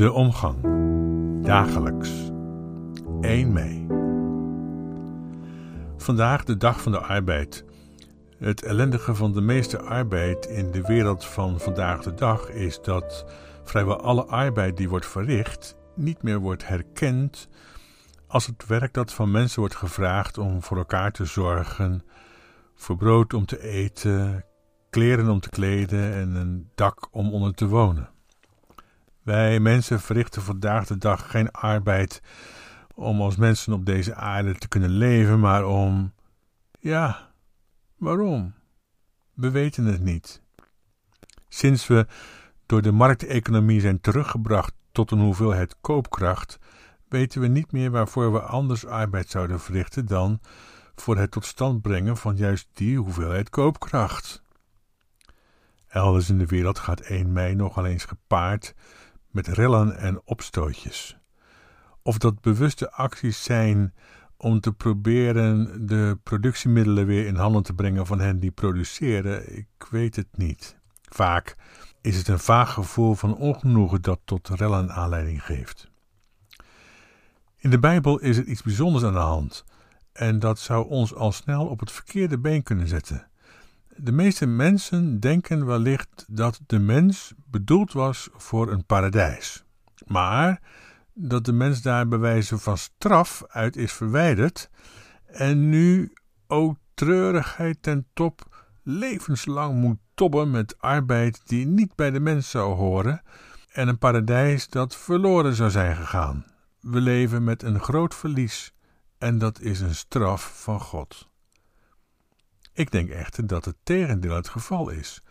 De omgang. Dagelijks. 1 mei. Vandaag de dag van de arbeid. Het ellendige van de meeste arbeid in de wereld van vandaag de dag is dat vrijwel alle arbeid die wordt verricht niet meer wordt herkend als het werk dat van mensen wordt gevraagd om voor elkaar te zorgen, voor brood om te eten, kleren om te kleden en een dak om onder te wonen. Wij mensen verrichten vandaag de dag geen arbeid om als mensen op deze aarde te kunnen leven, maar om. Ja, waarom? We weten het niet. Sinds we door de markteconomie zijn teruggebracht tot een hoeveelheid koopkracht, weten we niet meer waarvoor we anders arbeid zouden verrichten dan voor het tot stand brengen van juist die hoeveelheid koopkracht. Elders in de wereld gaat 1 mei nogal eens gepaard met rellen en opstootjes. Of dat bewuste acties zijn om te proberen de productiemiddelen weer in handen te brengen van hen die produceren, ik weet het niet. Vaak is het een vaag gevoel van ongenoegen dat tot rellen aanleiding geeft. In de Bijbel is er iets bijzonders aan de hand, en dat zou ons al snel op het verkeerde been kunnen zetten. De meeste mensen denken wellicht dat de mens bedoeld was voor een paradijs, maar dat de mens daar bij wijze van straf uit is verwijderd en nu, ook treurigheid ten top, levenslang moet tobben met arbeid die niet bij de mens zou horen en een paradijs dat verloren zou zijn gegaan. We leven met een groot verlies en dat is een straf van God. Ik denk echter dat het tegendeel het geval is.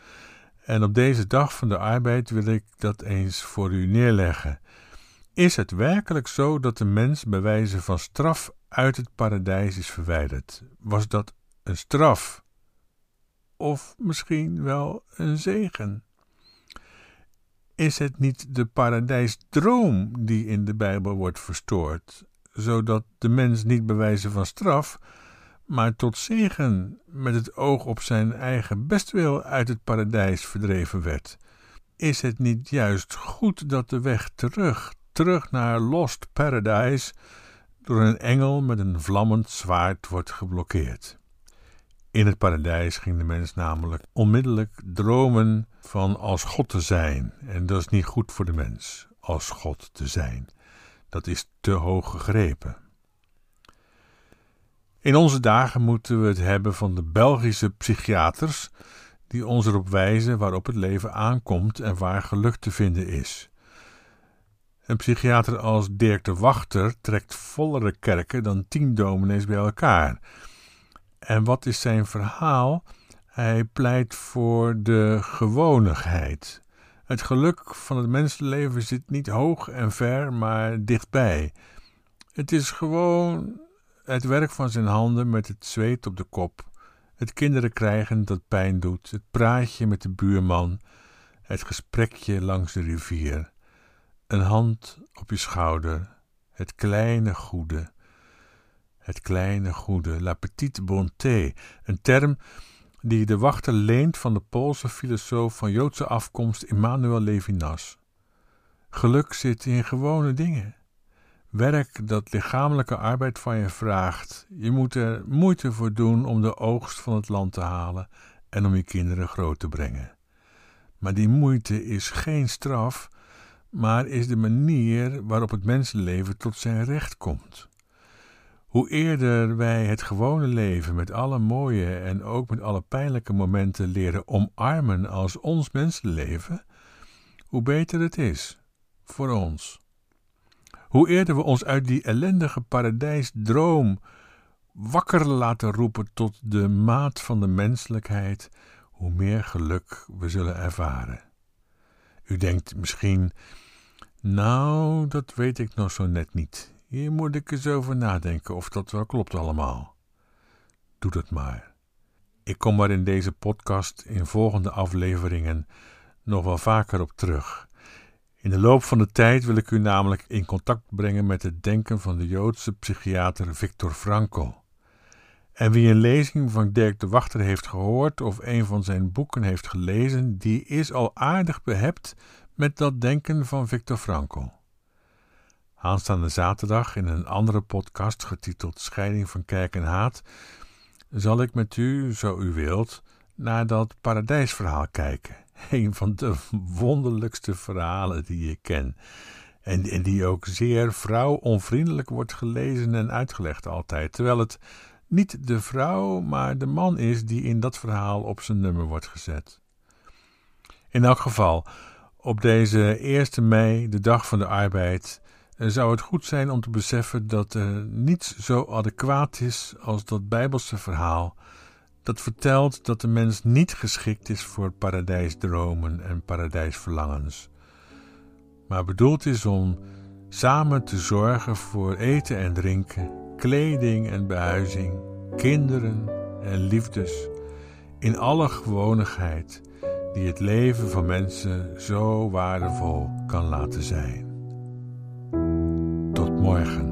En op deze dag van de arbeid wil ik dat eens voor u neerleggen. Is het werkelijk zo dat de mens bij wijze van straf uit het paradijs is verwijderd? Was dat een straf? Of misschien wel een zegen? Is het niet de paradijsdroom die in de Bijbel wordt verstoord, zodat de mens niet bij wijze van straf, maar tot zegen met het oog op zijn eigen bestwil uit het paradijs verdreven werd. Is het niet juist goed dat de weg terug, terug naar Lost Paradise, door een engel met een vlammend zwaard wordt geblokkeerd? In het paradijs ging de mens namelijk onmiddellijk dromen van als God te zijn, en dat is niet goed voor de mens, als God te zijn. Dat is te hoog gegrepen. In onze dagen moeten we het hebben van de Belgische psychiaters die ons erop wijzen waarop het leven aankomt en waar geluk te vinden is. Een psychiater als Dirk de Wachter trekt vollere kerken dan tien dominees bij elkaar. En wat is zijn verhaal? Hij pleit voor de gewonigheid. Het geluk van het mensenleven zit niet hoog en ver, maar dichtbij. Het is gewoon het werk van zijn handen met het zweet op de kop, het kinderen krijgen dat pijn doet, het praatje met de buurman, het gesprekje langs de rivier, een hand op je schouder, het kleine goede, het kleine goede, la petite bonté, een term die de wachter leent van de Poolse filosoof van Joodse afkomst Immanuel Levinas. Geluk zit in gewone dingen. Werk dat lichamelijke arbeid van je vraagt. Je moet er moeite voor doen om de oogst van het land te halen en om je kinderen groot te brengen. Maar die moeite is geen straf, maar is de manier waarop het mensenleven tot zijn recht komt. Hoe eerder wij het gewone leven met alle mooie en ook met alle pijnlijke momenten leren omarmen als ons mensenleven, hoe beter het is voor ons. Hoe eerder we ons uit die ellendige paradijsdroom wakker laten roepen tot de maat van de menselijkheid, hoe meer geluk we zullen ervaren. U denkt misschien, nou, dat weet ik nog zo net niet. Hier moet ik eens over nadenken of dat wel klopt allemaal. Doe dat maar. Ik kom er in deze podcast in volgende afleveringen nog wel vaker op terug. In de loop van de tijd wil ik u namelijk in contact brengen met het denken van de Joodse psychiater Viktor Frankl. En wie een lezing van Dirk de Wachter heeft gehoord of een van zijn boeken heeft gelezen, die is al aardig behept met dat denken van Viktor Frankl. Aanstaande zaterdag in een andere podcast getiteld Scheiding van Kerk en Haat zal ik met u, zo u wilt, naar dat paradijsverhaal kijken. Een van de wonderlijkste verhalen die ik ken. En, die ook zeer vrouwonvriendelijk wordt gelezen en uitgelegd altijd. Terwijl het niet de vrouw, maar de man is die in dat verhaal op zijn nummer wordt gezet. In elk geval, op deze 1 mei, de dag van de arbeid, zou het goed zijn om te beseffen dat er niets zo adequaat is als dat Bijbelse verhaal dat vertelt dat de mens niet geschikt is voor paradijsdromen en paradijsverlangens, maar bedoeld is om samen te zorgen voor eten en drinken, kleding en behuizing, kinderen en liefdes, in alle gewonigheid die het leven van mensen zo waardevol kan laten zijn. Tot morgen.